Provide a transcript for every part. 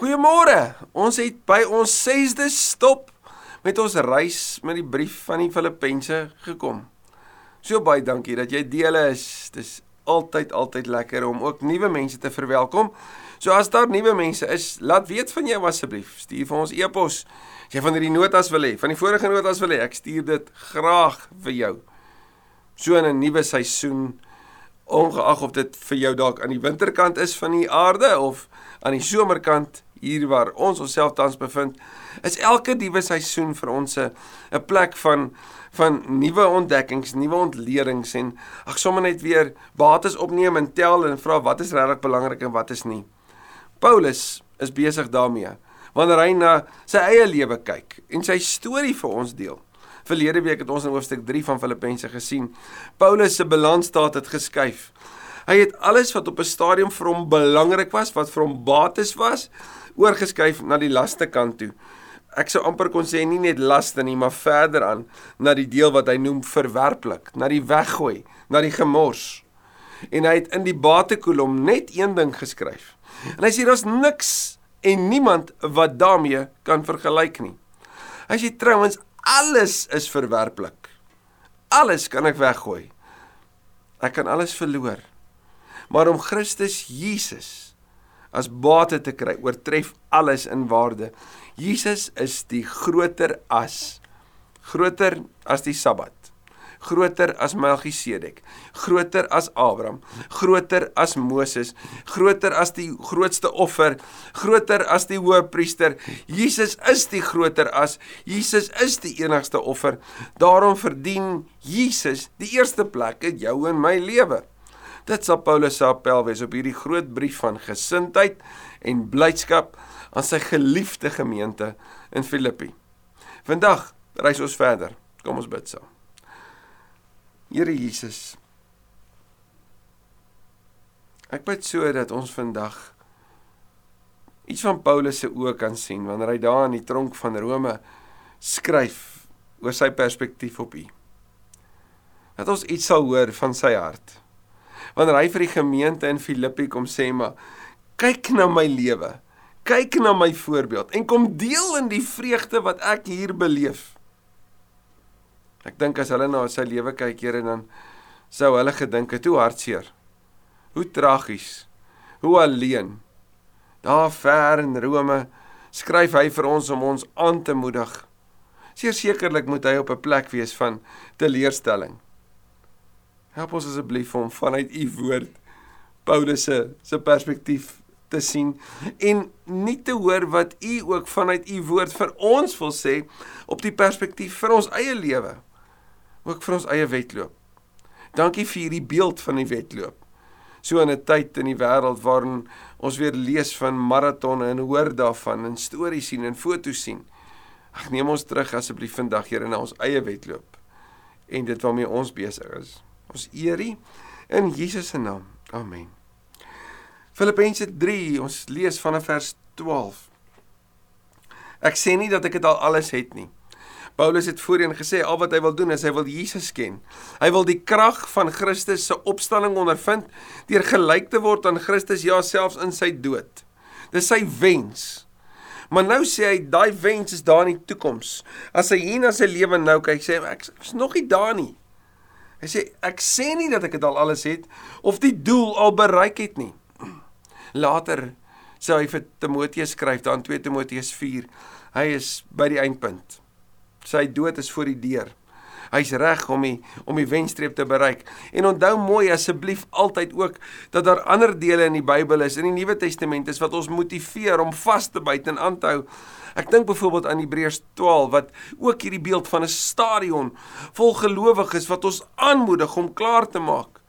Goeiemôre. Ons het by ons 6de stop met ons reis met die brief van die Filippense gekom. So baie dankie dat jy deel is. Dis altyd altyd lekker om ook nuwe mense te verwelkom. So as daar nuwe mense is, laat weet van jou asseblief. Stuur vir ons e-pos. As jy van hierdie notas wil hê, van die vorige notas wil hê, ek stuur dit graag vir jou. So in 'n nuwe seisoen ongeag of dit vir jou dalk aan die winterkant is van die aarde of aan die somerkant hier waar ons onsself tans bevind, is elke nuwe seisoen vir ons 'n plek van van nuwe ontdekkings, nuwe ontledings en ag sommer net weer bates opneem en tel en vra wat is regtig belangrik en wat is nie. Paulus is besig daarmee wanneer hy na sy eie lewe kyk en sy storie vir ons deel. Verlede week het ons in hoofstuk 3 van Filippense gesien. Paulus se balansstaat het geskuif. Hy het alles wat op 'n stadium vir hom belangrik was, wat vir hom bates was, oorgeskuif na die laste kant toe. Ek sou amper kon sê nie net laste nie, maar verder aan na die deel wat hy noem verwerplik, na die weggooi, na die gemors. En hy het in die batekolom net een ding geskryf. En hy sê daar's niks en niemand wat daarmee kan vergelyk nie. Hy sê trouens alles is verwerplik. Alles kan ek weggooi. Ek kan alles verloor. Maar om Christus Jesus as bate te kry, oortref alles in waarde. Jesus is die groter as groter as die Sabbat. Groter as Melchisedek, groter as Abraham, groter as Moses, groter as die grootste offer, groter as die hoëpriester. Jesus is die groter as Jesus is die enigste offer. Daarom verdien Jesus die eerste plek in jou en my lewe. Dit sal Paulus se appel wees op hierdie groot brief van gesindheid en blydskap aan sy geliefde gemeente in Filippi. Vandag reis ons verder. Kom ons bid saam. Here Jesus. Ek bid so dat ons vandag iets van Paulus se oë kan sien wanneer hy daar in die tronk van Rome skryf oor sy perspektief op U. Dat ons iets sal hoor van sy hart wanneer hy vir die gemeente in Filippi kom sê maar kyk na my lewe. Kyk na my voorbeeld en kom deel in die vreugde wat ek hier beleef. Ek dink as hulle na sy lewe kyk Here dan sou hulle gedink het hoe hartseer. Hoe tragies. Hoe alleen. Daar ver in Rome skryf hy vir ons om ons aan te moedig. Seker sekerlik moet hy op 'n plek wees van teleurstelling Help ons asseblief om vanuit u woord Paulus se se perspektief te sien en nie te hoor wat u ook vanuit u woord vir ons wil sê op die perspektief vir ons eie lewe ook vir ons eie wedloop. Dankie vir hierdie beeld van die wedloop. So in 'n tyd in die wêreld waarin ons weer lees van maratonne en hoor daarvan en stories sien en foto's sien. Ag neem ons terug asseblief vandag hier in ons eie wedloop en dit waarmee ons besig is. Ons eer U in Jesus se naam. Amen. Filippense 3, ons lees vanaf vers 12. Ek sê nie dat ek dit al alles het nie. Paulus het voorheen gesê al wat hy wil doen is hy wil Jesus ken. Hy wil die krag van Christus se opstanding ondervind deur gelyk te word aan Christus ja selfs in sy dood. Dis sy wens. Maar nou sê hy daai wens is daar in die toekoms. As hy hier na sy lewe nou kyk, sê hy ek is nog nie daar nie. Hy sê ek sê nie dat ek dit al alles het of die doel al bereik het nie. Later sê hy vir Timoteus skryf dan 2 Timoteus 4. Hy is by die eindpunt. Sy dood is voor die deur. Hy's reg om die om die wenstreep te bereik. En onthou mooi asseblief altyd ook dat daar ander dele in die Bybel is in die Nuwe Testament is wat ons motiveer om vas te byt en aan te hou Ek dink byvoorbeeld aan Hebreërs 12 wat ook hierdie beeld van 'n stadion vol gelowiges wat ons aanmoedig om klaar te maak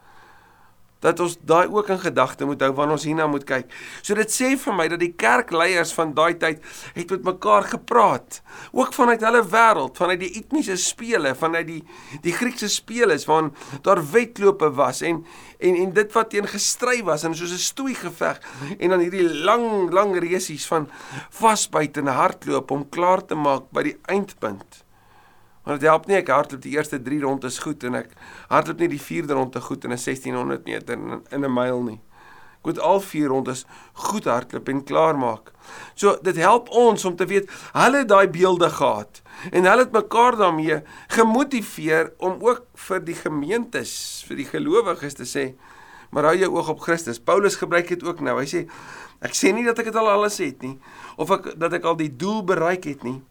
dat ons daai ook in gedagte moet hou wanneer ons hierna moet kyk. So dit sê vir my dat die kerkleiers van daai tyd het met mekaar gepraat, ook vanuit hulle wêreld, vanuit die etniese spele, vanuit die die Griekse spele waarin daar wedlope was en en en dit wat teen gestry was en soos 'n stoei geveg en dan hierdie lang lang resies van vasbyt en hardloop om klaar te maak by die eindpunt. Want dit help nie ek hardloop die eerste 3 rondes goed en ek hardloop nie die 4de ronde goed in 'n 1600 meter in 'n myl nie. Ek moet al vier rondes goed hardloop en klaar maak. So dit help ons om te weet hulle het daai beelde gehad en hulle het mekaar daarmee gemotiveer om ook vir die gemeentes, vir die gelowiges te sê maar hou jou oog op Christus. Paulus gebruik dit ook nou. Hy sê ek sê nie dat ek dit al alles het nie of ek dat ek al die doel bereik het nie.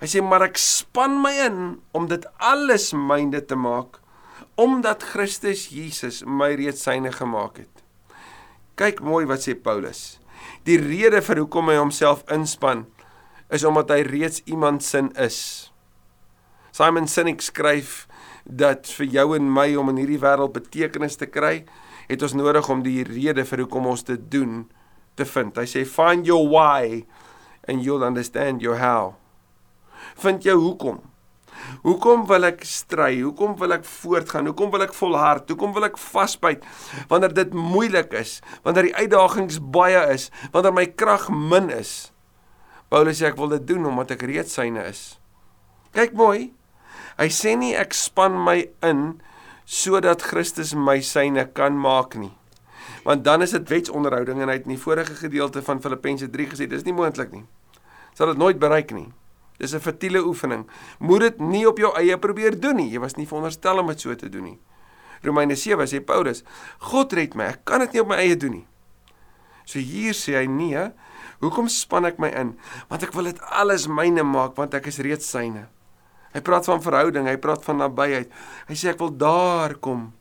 Hy sê maar ek span my in om dit alles myne te maak omdat Christus Jesus my reeds syne gemaak het. Kyk mooi wat sê Paulus. Die rede vir hoekom hy homself inspann is omdat hy reeds iemand sin is. Simon Sinek skryf dat vir jou en my om in hierdie wêreld betekenis te kry, het ons nodig om die rede vir hoekom ons dit doen te vind. Hy sê find your why and you'll understand your how. Vind jou hoekom. Hoekom wil ek stry? Hoekom wil ek voortgaan? Hoekom wil ek volhard? Hoekom wil ek vasbyt wanneer dit moeilik is? Wanneer die uitdagings baie is? Wanneer my krag min is? Paulus sê ek wil dit doen omdat ek reeds syne is. Kyk mooi. Hy sê nie ek span my in sodat Christus my syne kan maak nie. Want dan is dit wetsonderhouding en hy het in die vorige gedeelte van Filippense 3 gesê dis nie moontlik nie. Sal dit nooit bereik nie. Dis 'n futiele oefening. Moet dit nie op jou eie probeer doen nie. Jy was nie veronderstel om dit so te doen nie. Romeine 7 sê Paulus, God red my. Ek kan dit nie op my eie doen nie. So hier sê hy nee. Hoekom span ek my in? Want ek wil dit alles myne maak want ek is reeds syne. Hy praat van verhouding, hy praat van nabyheid. Hy sê ek wil daar kom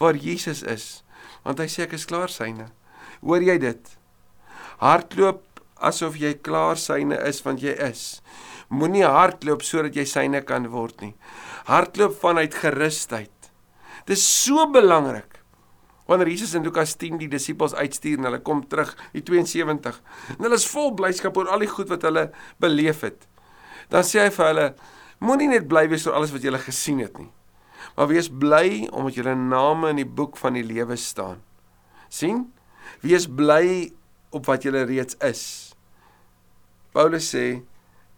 waar Jesus is, want hy sê ek is klaar syne. Hoor jy dit? Hardloop asof jy klaar syne is want jy is. Moenie hardloop sodat jy syne kan word nie. Hardloop vanuit gerusheid. Dis so belangrik. Wanneer Jesus in Lukas 10 die disippels uitstuur en hulle kom terug, die 72, en hulle is vol blydskap oor al die goed wat hulle beleef het. Dan sê hy vir hulle, Moenie net bly wees oor alles wat jy gele gesien het nie. Maar wees bly omdat julle name in die boek van die lewe staan. sien? Wees bly op wat julle reeds is. Paulus sê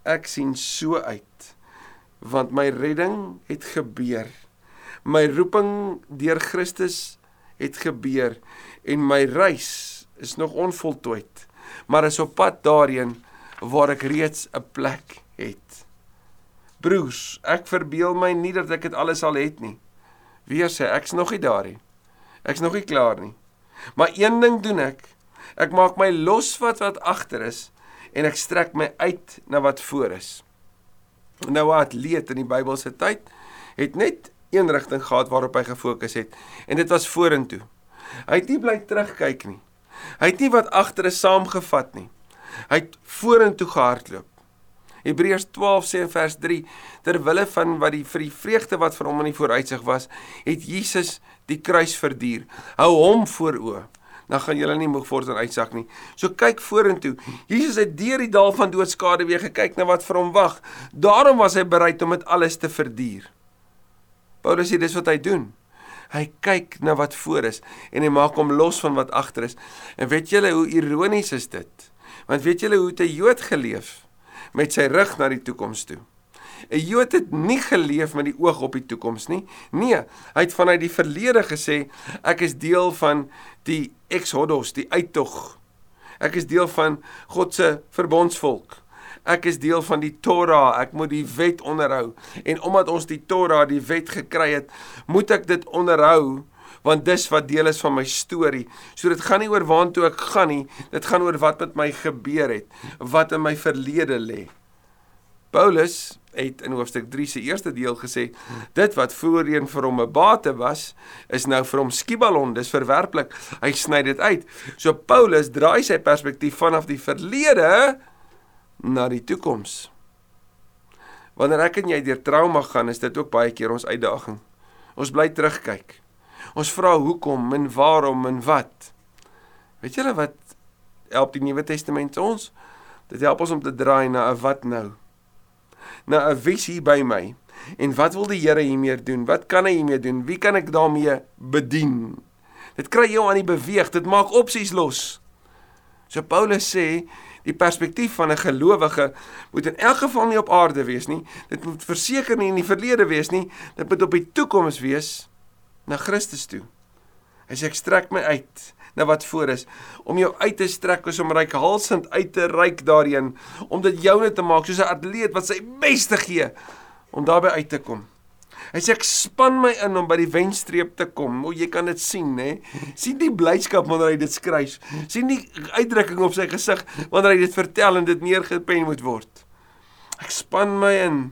ek sien so uit want my redding het gebeur. My roeping deur Christus het gebeur en my reis is nog onvoltooid, maar is op pad daarheen waar ek reeds 'n plek het. Broers, ek verbeel my nie dat ek dit alles al het nie. Weer sê ek's nog nie daar nie. Ek's nog nie klaar nie. Maar een ding doen ek. Ek maak my los wat wat agter is en ek strek my uit na wat voor is. Nou wat leed in die Bybelse tyd het net een rigting gehad waarop hy gefokus het en dit was vorentoe. Hy het nie bly terugkyk nie. Hy het nie wat agter is saamgevat nie. Hy het vorentoe gehardloop. Hebreërs 12 sê in vers 3 terwille van wat die vir die vreugde wat vir hom in die vooruitsig was, het Jesus die kruis verduur. Hou hom voor oë. Dan gaan julle nie moeg word en uitsak nie. So kyk vorentoe. Jesus het deur die dal van doodskade weer gekyk na wat vir hom wag. Daarom was hy bereid om dit alles te verduur. Paulus sê dis wat hy doen. Hy kyk na wat voor is en hy maak hom los van wat agter is. En weet julle hoe ironies is dit? Want weet julle hoe 'n Jood geleef? met sy rug na die toekoms toe. 'n Jood het nie geleef met die oog op die toekoms nie. Nee, hy het vanuit die verlede gesê ek is deel van die Exodus, die uittog. Ek is deel van God se verbondsvolk. Ek is deel van die Torah, ek moet die wet onderhou. En omdat ons die Torah, die wet gekry het, moet ek dit onderhou want dis wat deel is van my storie. So dit gaan nie oor waartoe ek gaan nie, dit gaan oor wat met my gebeur het, wat in my verlede lê. Paulus het in hoofstuk 3 se eerste deel gesê dit wat voorheen vir hom 'n bate was is nou vir hom skibalon dis verwerplik hy sny dit uit so Paulus draai sy perspektief vanaf die verlede na die toekoms wanneer ek en jy deur trauma gaan is dit ook baie keer ons uitdaging ons bly terugkyk Ons vra hoekom en waarom en wat. Weet julle wat help die Nuwe Testament ons? Dit help ons om te draai na 'n wat nou. Na 'n visie by my. En wat wil die Here hiermee doen? Wat kan hy hiermee doen? Wie kan ek daarmee bedien? Dit kry jou aan die beweeg. Dit maak opsies los. So Paulus sê die perspektief van 'n gelowige moet in elk geval nie op aarde wees nie. Dit moet verseker nie in die verlede wees nie. Dit moet op die toekoms wees na Christus toe. Hy sê ek strek my uit na wat voor is, om jou uit te strek soos om ryk halsend uit te reik daarin, om dit joune te maak soos 'n atleet wat sy beste gee om daarby uit te kom. Hy sê ek span my in om by die wenstreep te kom. O, jy kan dit sien, nê? sien die blydskap wanneer hy dit skryf. sien die uitdrukking op sy gesig wanneer hy dit vertel en dit neergepen moet word. Ek span my in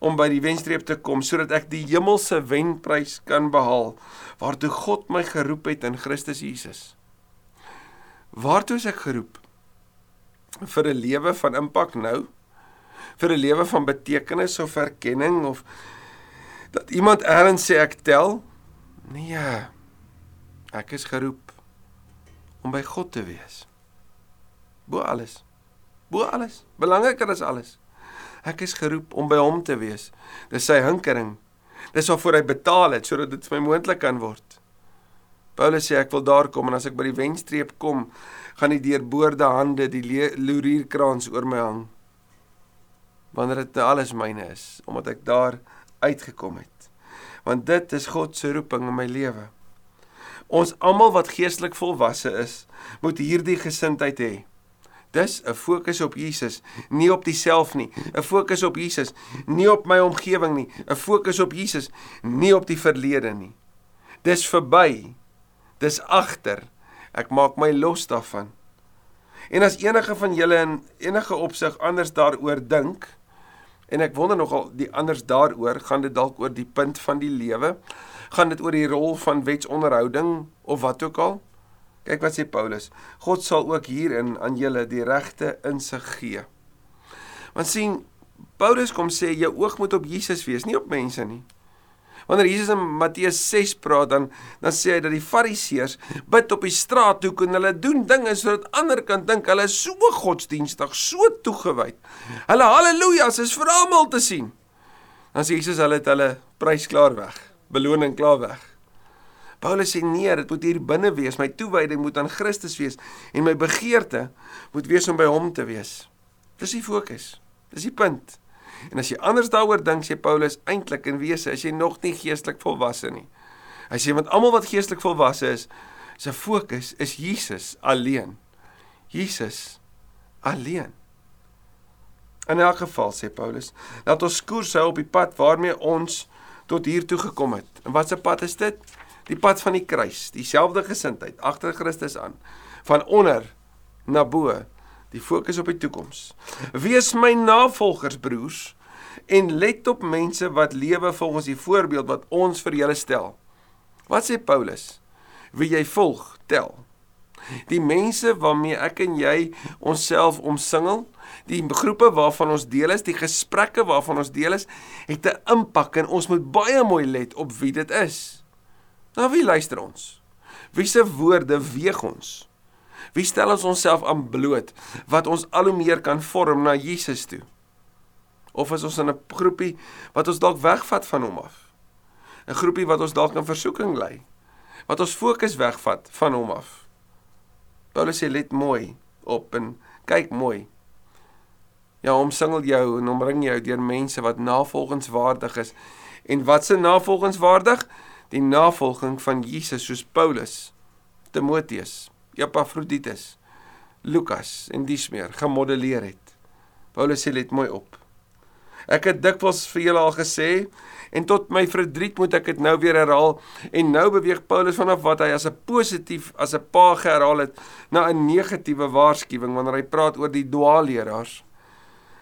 om by die wenstreep te kom sodat ek die hemelse wenprys kan behaal waartoe God my geroep het in Christus Jesus. Waartoe is ek geroep? Vir 'n lewe van impak nou? Vir 'n lewe van betekenis of erkenning of dat iemand eers sê ek tel? Nee. Ek is geroep om by God te wees. Bo alles. Bo alles. Belangriker as alles. Ek is geroep om by hom te wees. Dis sy hinkering. Dis waarvoor hy betaal het sodat dit vir my moontlik kan word. Paulus sê ek wil daar kom en as ek by die wenstreep kom, gaan die deurboorde hande die loerierkrans oor my hang. Wanneer dit alles myne is, omdat ek daar uitgekom het. Want dit is God se roeping in my lewe. Ons almal wat geestelik volwasse is, moet hierdie gesindheid hê. Dis 'n fokus op Jesus, nie op diself nie. 'n Fokus op Jesus, nie op my omgewing nie. 'n Fokus op Jesus, nie op die verlede nie. Dis verby. Dis agter. Ek maak my los daarvan. En as enige van julle in enige opsig anders daaroor dink, en ek wonder nogal die anders daaroor, gaan dit dalk oor die punt van die lewe, gaan dit oor die rol van wetsonderhouding of wat ook al? Kyk wat sê Paulus. God sal ook hierin aan julle die regte insig gee. Want sien, Paulus kom sê jou oog moet op Jesus wees, nie op mense nie. Wanneer Jesus in Matteus 6 praat dan dan sê hy dat die Fariseërs bid op die straathoek en hulle doen dinge sodat ander kan dink hulle is so godsdienstig, so toegewyd. Hulle haleluja's is vir almal te sien. Dan sê Jesus hulle het hulle prys klaar weg, beloning klaar weg. Paulus sê nee, dit moet hier binne wees. My toewyding moet aan Christus wees en my begeerte moet wees om by hom te wees. Dis die fokus. Dis die punt. En as jy anders daaroor dink, sê Paulus, eintlik in wese is jy nog nie geestelik volwasse nie. Hy sê want almal wat geestelik volwasse is, se fokus is Jesus alleen. Jesus alleen. In elk geval sê Paulus, laat ons koers hou op die pad waarmee ons tot hier toe gekom het. En wat se pad is dit? die pad van die kruis, dieselfde gesindheid agter Christus aan, van onder na bo, die fokus op die toekoms. Wees my navolgers broers en let op mense wat lewe volgens die voorbeeld wat ons vir julle stel. Wat sê Paulus? Wie jy volg, tel. Die mense waarmee ek en jy onsself omsingel, die groepe waarvan ons deel is, die gesprekke waarvan ons deel is, het 'n impak en ons moet baie mooi let op wie dit is. Na wie luister ons? Wie se woorde weeg ons? Wie stel ons onsself aan bloot wat ons al hoe meer kan vorm na Jesus toe? Of is ons in 'n groepie wat ons dalk wegvat van hom af? 'n Groepie wat ons dalk in versoeking lei, wat ons fokus wegvat van hom af. Paulus sê let mooi op en kyk mooi. Ja, omsingel jou en omring jou deur mense wat navolgenswaardig is. En wat se navolgenswaardig? die navolging van Jesus soos Paulus, Timoteus, Epafroditus, Lukas en dies meer gemodelleer het. Paulus sê let mooi op. Ek het dikwels vir julle al gesê en tot my verdriet moet ek dit nou weer herhaal en nou beweeg Paulus vanaf wat hy as 'n positief as 'n pa herhaal het na 'n negatiewe waarskuwing wanneer hy praat oor die dwaalleraars.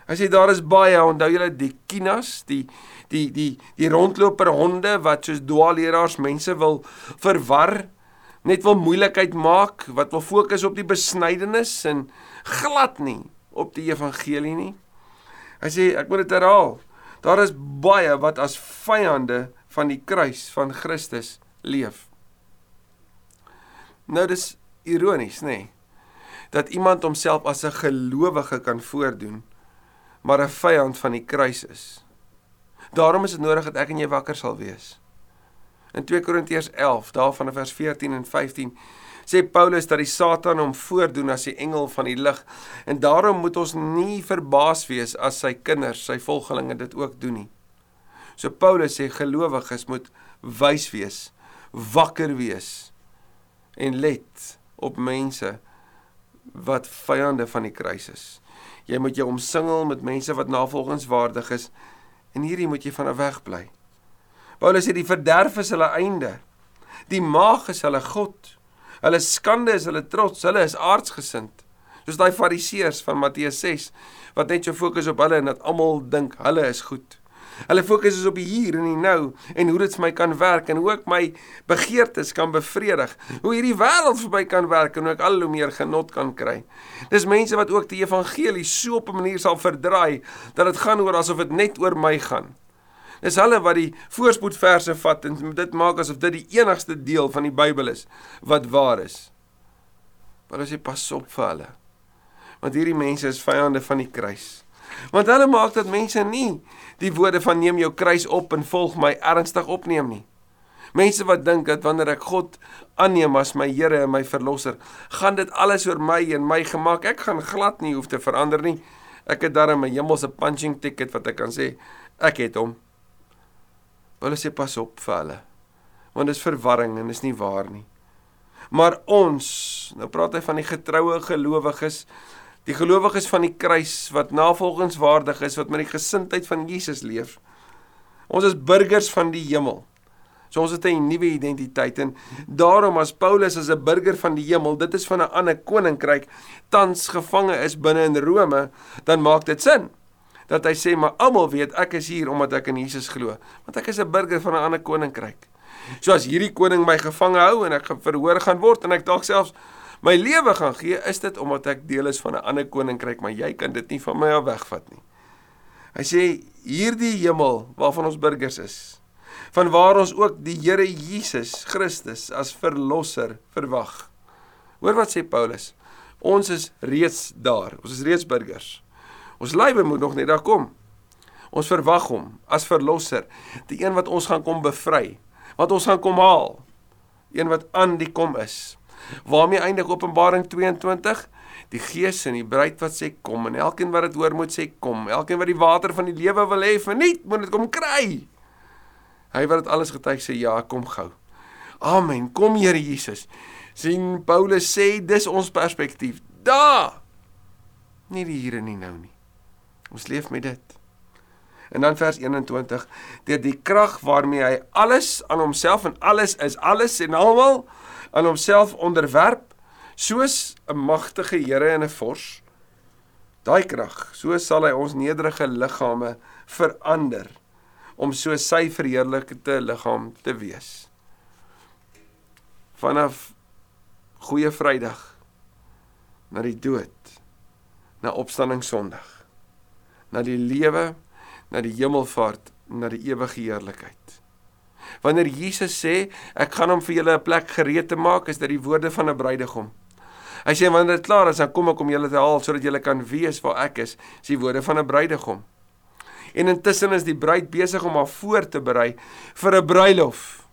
Hy sê daar is baie, onthou julle die kinas, die die die die rondloper honde wat soos dwaalleraars mense wil verwar, net wil moeilikheid maak, wat wil fokus op die besnydenis en glad nie op die evangelie nie. Hy sê ek moet dit herhaal. Daar is baie wat as vyande van die kruis van Christus leef. Nou dis ironies, nê? Nee, dat iemand homself as 'n gelowige kan voordoen maar 'n vyand van die kruis is. Daarom is dit nodig dat ek en jy wakker sal wees. In 2 Korintiërs 11, daarvan vers 14 en 15, sê Paulus dat die Satan hom voordoen as die engel van die lig en daarom moet ons nie verbaas wees as sy kinders, sy volgelinge dit ook doen nie. So Paulus sê gelowiges moet wys wees, wakker wees en let op mense wat vyande van die kruis is. Jy moet jou omsingel met mense wat navolgingswaardig is en hierdie moet jy vanaf weg bly. Paulus sê die verderf is hulle einde. Die maag is hulle god. Hulle skande is hulle trots. Hulle is aardsgesind. Soos daai fariseërs van Matteus 6 wat net so fokus op hulle en dat almal dink hulle is goed. Hulle fokus is op die hier en die nou en hoe dit vir my kan werk en hoe ek my begeertes kan bevredig. Hoe hierdie wêreld vir my kan werk en hoe ek al hoe meer genot kan kry. Dis mense wat ook die evangelie so op 'n manier sal verdraai dat dit gaan oor asof dit net oor my gaan. Dis hulle wat die voorspoedverse vat en dit maak asof dit die enigste deel van die Bybel is wat waar is. Maar as jy pas op vir hulle. Want hierdie mense is vyande van die kruis. Want hulle maak dat mense nie die woorde van neem jou kruis op en volg my ernstig opneem nie. Mense wat dink dat wanneer ek God aanneem as my Here en my verlosser, gaan dit alles oor my en my gemaak. Ek gaan glad nie hoef te verander nie. Ek het darem 'n hemelse punching ticket wat ek kan sê ek het hom. Hulle sê pas op vir hulle. Want dit is verwarring en is nie waar nie. Maar ons, nou praat hy van die getroue gelowiges Die gelowiges van die kruis wat navolgingswaardig is wat met die gesindheid van Jesus leef. Ons is burgers van die hemel. So ons het 'n nuwe identiteit en daarom as Paulus as 'n burger van die hemel, dit is van 'n ander koninkryk, tans gevange is binne in Rome, dan maak dit sin. Dat hy sê maar almal weet ek is hier omdat ek in Jesus glo, want ek is 'n burger van 'n ander koninkryk. So as hierdie koning my gevange hou en ek verhoor gaan word en ek dalk selfs my lewe gaan gee, is dit omdat ek deel is van 'n ander koninkryk, maar jy kan dit nie van my af wegvat nie. Hy sê hierdie hemel waarvan ons burgers is, van waar ons ook die Here Jesus Christus as verlosser verwag. Hoor wat sê Paulus? Ons is reeds daar. Ons is reeds burgers. Ons lywe moet nog net daar kom. Ons verwag hom as verlosser, die een wat ons gaan kom bevry, wat ons gaan kom haal, een wat aan die kom is. Waarmee eindig Openbaring 22? Die Gees en die bruid wat sê kom en elkeen wat dit hoor moet sê kom. Elkeen wat die water van die lewe wil hê, verniet, moet dit kom kry. Hy wat dit alles getuig sê ja, kom gou. Amen. Kom Here Jesus. sien Paulus sê dis ons perspektief. Da. Nie die hier en nie nou nie. Ons leef met dit. En dan vers 21, deur die krag waarmee hy alles aan homself en alles is alles en almal aan homself onderwerp soos 'n magtige Here en 'n vors. Daai krag, so sal hy ons nederige liggame verander om so sy verheerlikte liggaam te wees. Vanaf Goeie Vrydag na die dood, na opstanding Sondag, na die lewe, na die hemelvaart, na die ewige heerlikheid. Wanneer Jesus sê ek gaan hom vir julle 'n plek gereed te maak, is dit die woorde van 'n bruidegom. Hy sê wanneer dit klaar is, dan kom ek om julle te haal sodat julle kan weet waar ek is. Dis die woorde van 'n bruidegom. En intussen is die bruid besig om haar voor te berei vir 'n bruilof.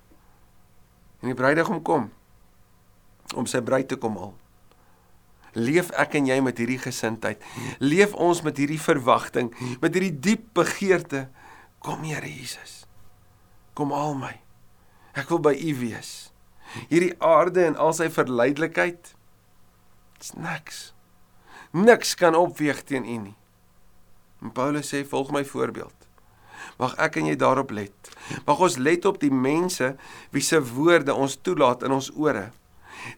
En die bruidegom kom om sy bruid te kom haal. Leef ek en jy met hierdie gesindheid? Leef ons met hierdie verwagting, met hierdie diep begeerte? Kom Here Jesus. Kom haal my. Ek wil by U wees. Hierdie aarde en al sy verleidelikheid is niks. Niks kan opweeg teen U nie. En Paulus sê volg my voorbeeld. Mag ek en jy daarop let. Mag ons let op die mense wie se woorde ons toelaat in ons ore.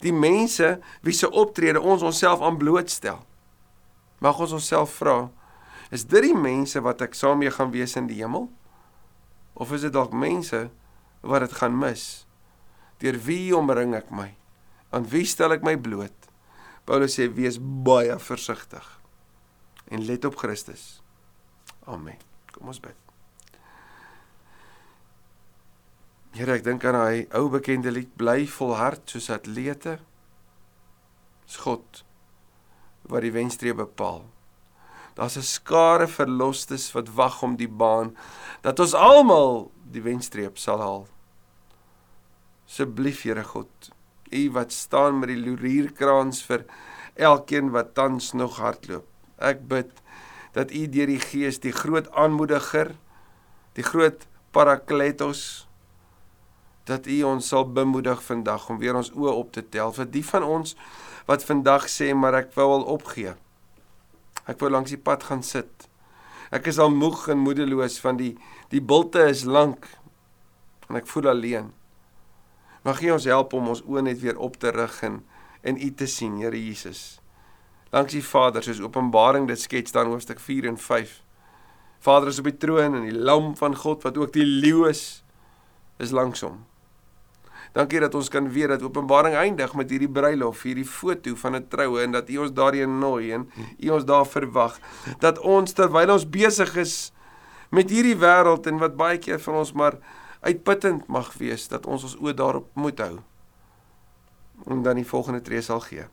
Die mense wie se optrede ons onsself aan blootstel. Mag ons onsself vra, is dit die mense wat ek saam mee gaan wees in die hemel? Of is dit dalk mense wat dit gaan mis? Deur wie omring ek my? Aan wie stel ek my bloot? Paulus sê wees baie versigtig en let op Christus. Amen. Kom ons bid. Here, ek dink aan daai ou bekende lied bly volhard soos atlete. Dis God wat die wenstreep bepaal. Daar's 'n skare verlosters wat wag om die baan dat ons almal die wenstreep sal haal. Asseblief Here God, U wat staan met die lurierkraans vir elkeen wat tans nog hardloop. Ek bid dat U deur die Gees die groot aanmoediger, die groot parakletos, dat U ons sal bemoedig vandag om weer ons oë op te tel vir die van ons wat vandag sê maar ek wou al opgee. Ek wou langs die pad gaan sit. Ek is al moeg en moedeloos van die die bulte is lank en ek voel alleen. Mag U ons help om ons oë net weer op te rig en en U te sien, Here Jesus. Langs die Vader soos Openbaring dit skets dan hoofstuk 4 en 5. Vader is op die troon en die lam van God wat ook die leeu is is langs hom. Dankie dat ons kan weet dat Openbaring eindig met hierdie bruilof, hierdie foto van 'n troue en dat U ons daarin nooi en U ons daar verwag. Dat ons terwyl ons besig is met hierdie wêreld en wat baie keer vir ons maar uitputtend mag wees, dat ons ons oë daarop moet hou. En dan die volgende tree sal gee.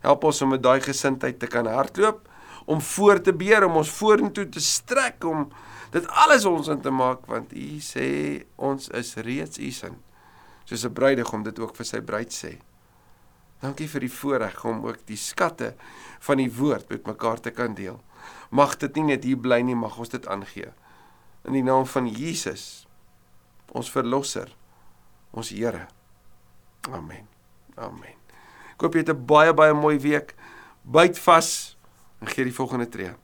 Help ons om met daai gesindheid te kan hardloop, om voor te beer, om ons vorentoe te strek om dit alles ons in te maak want U sê ons is reeds U sin soos 'n bruidegom dit ook vir sy bruid sê. Dankie vir die voorreg om ook die skatte van die woord met mekaar te kan deel. Mag dit nie net hier bly nie, mag ons dit aangee. In die naam van Jesus, ons verlosser, ons Here. Amen. Amen. Ek hoop jy het 'n baie baie mooi week. Byt vas en gee die volgende tree.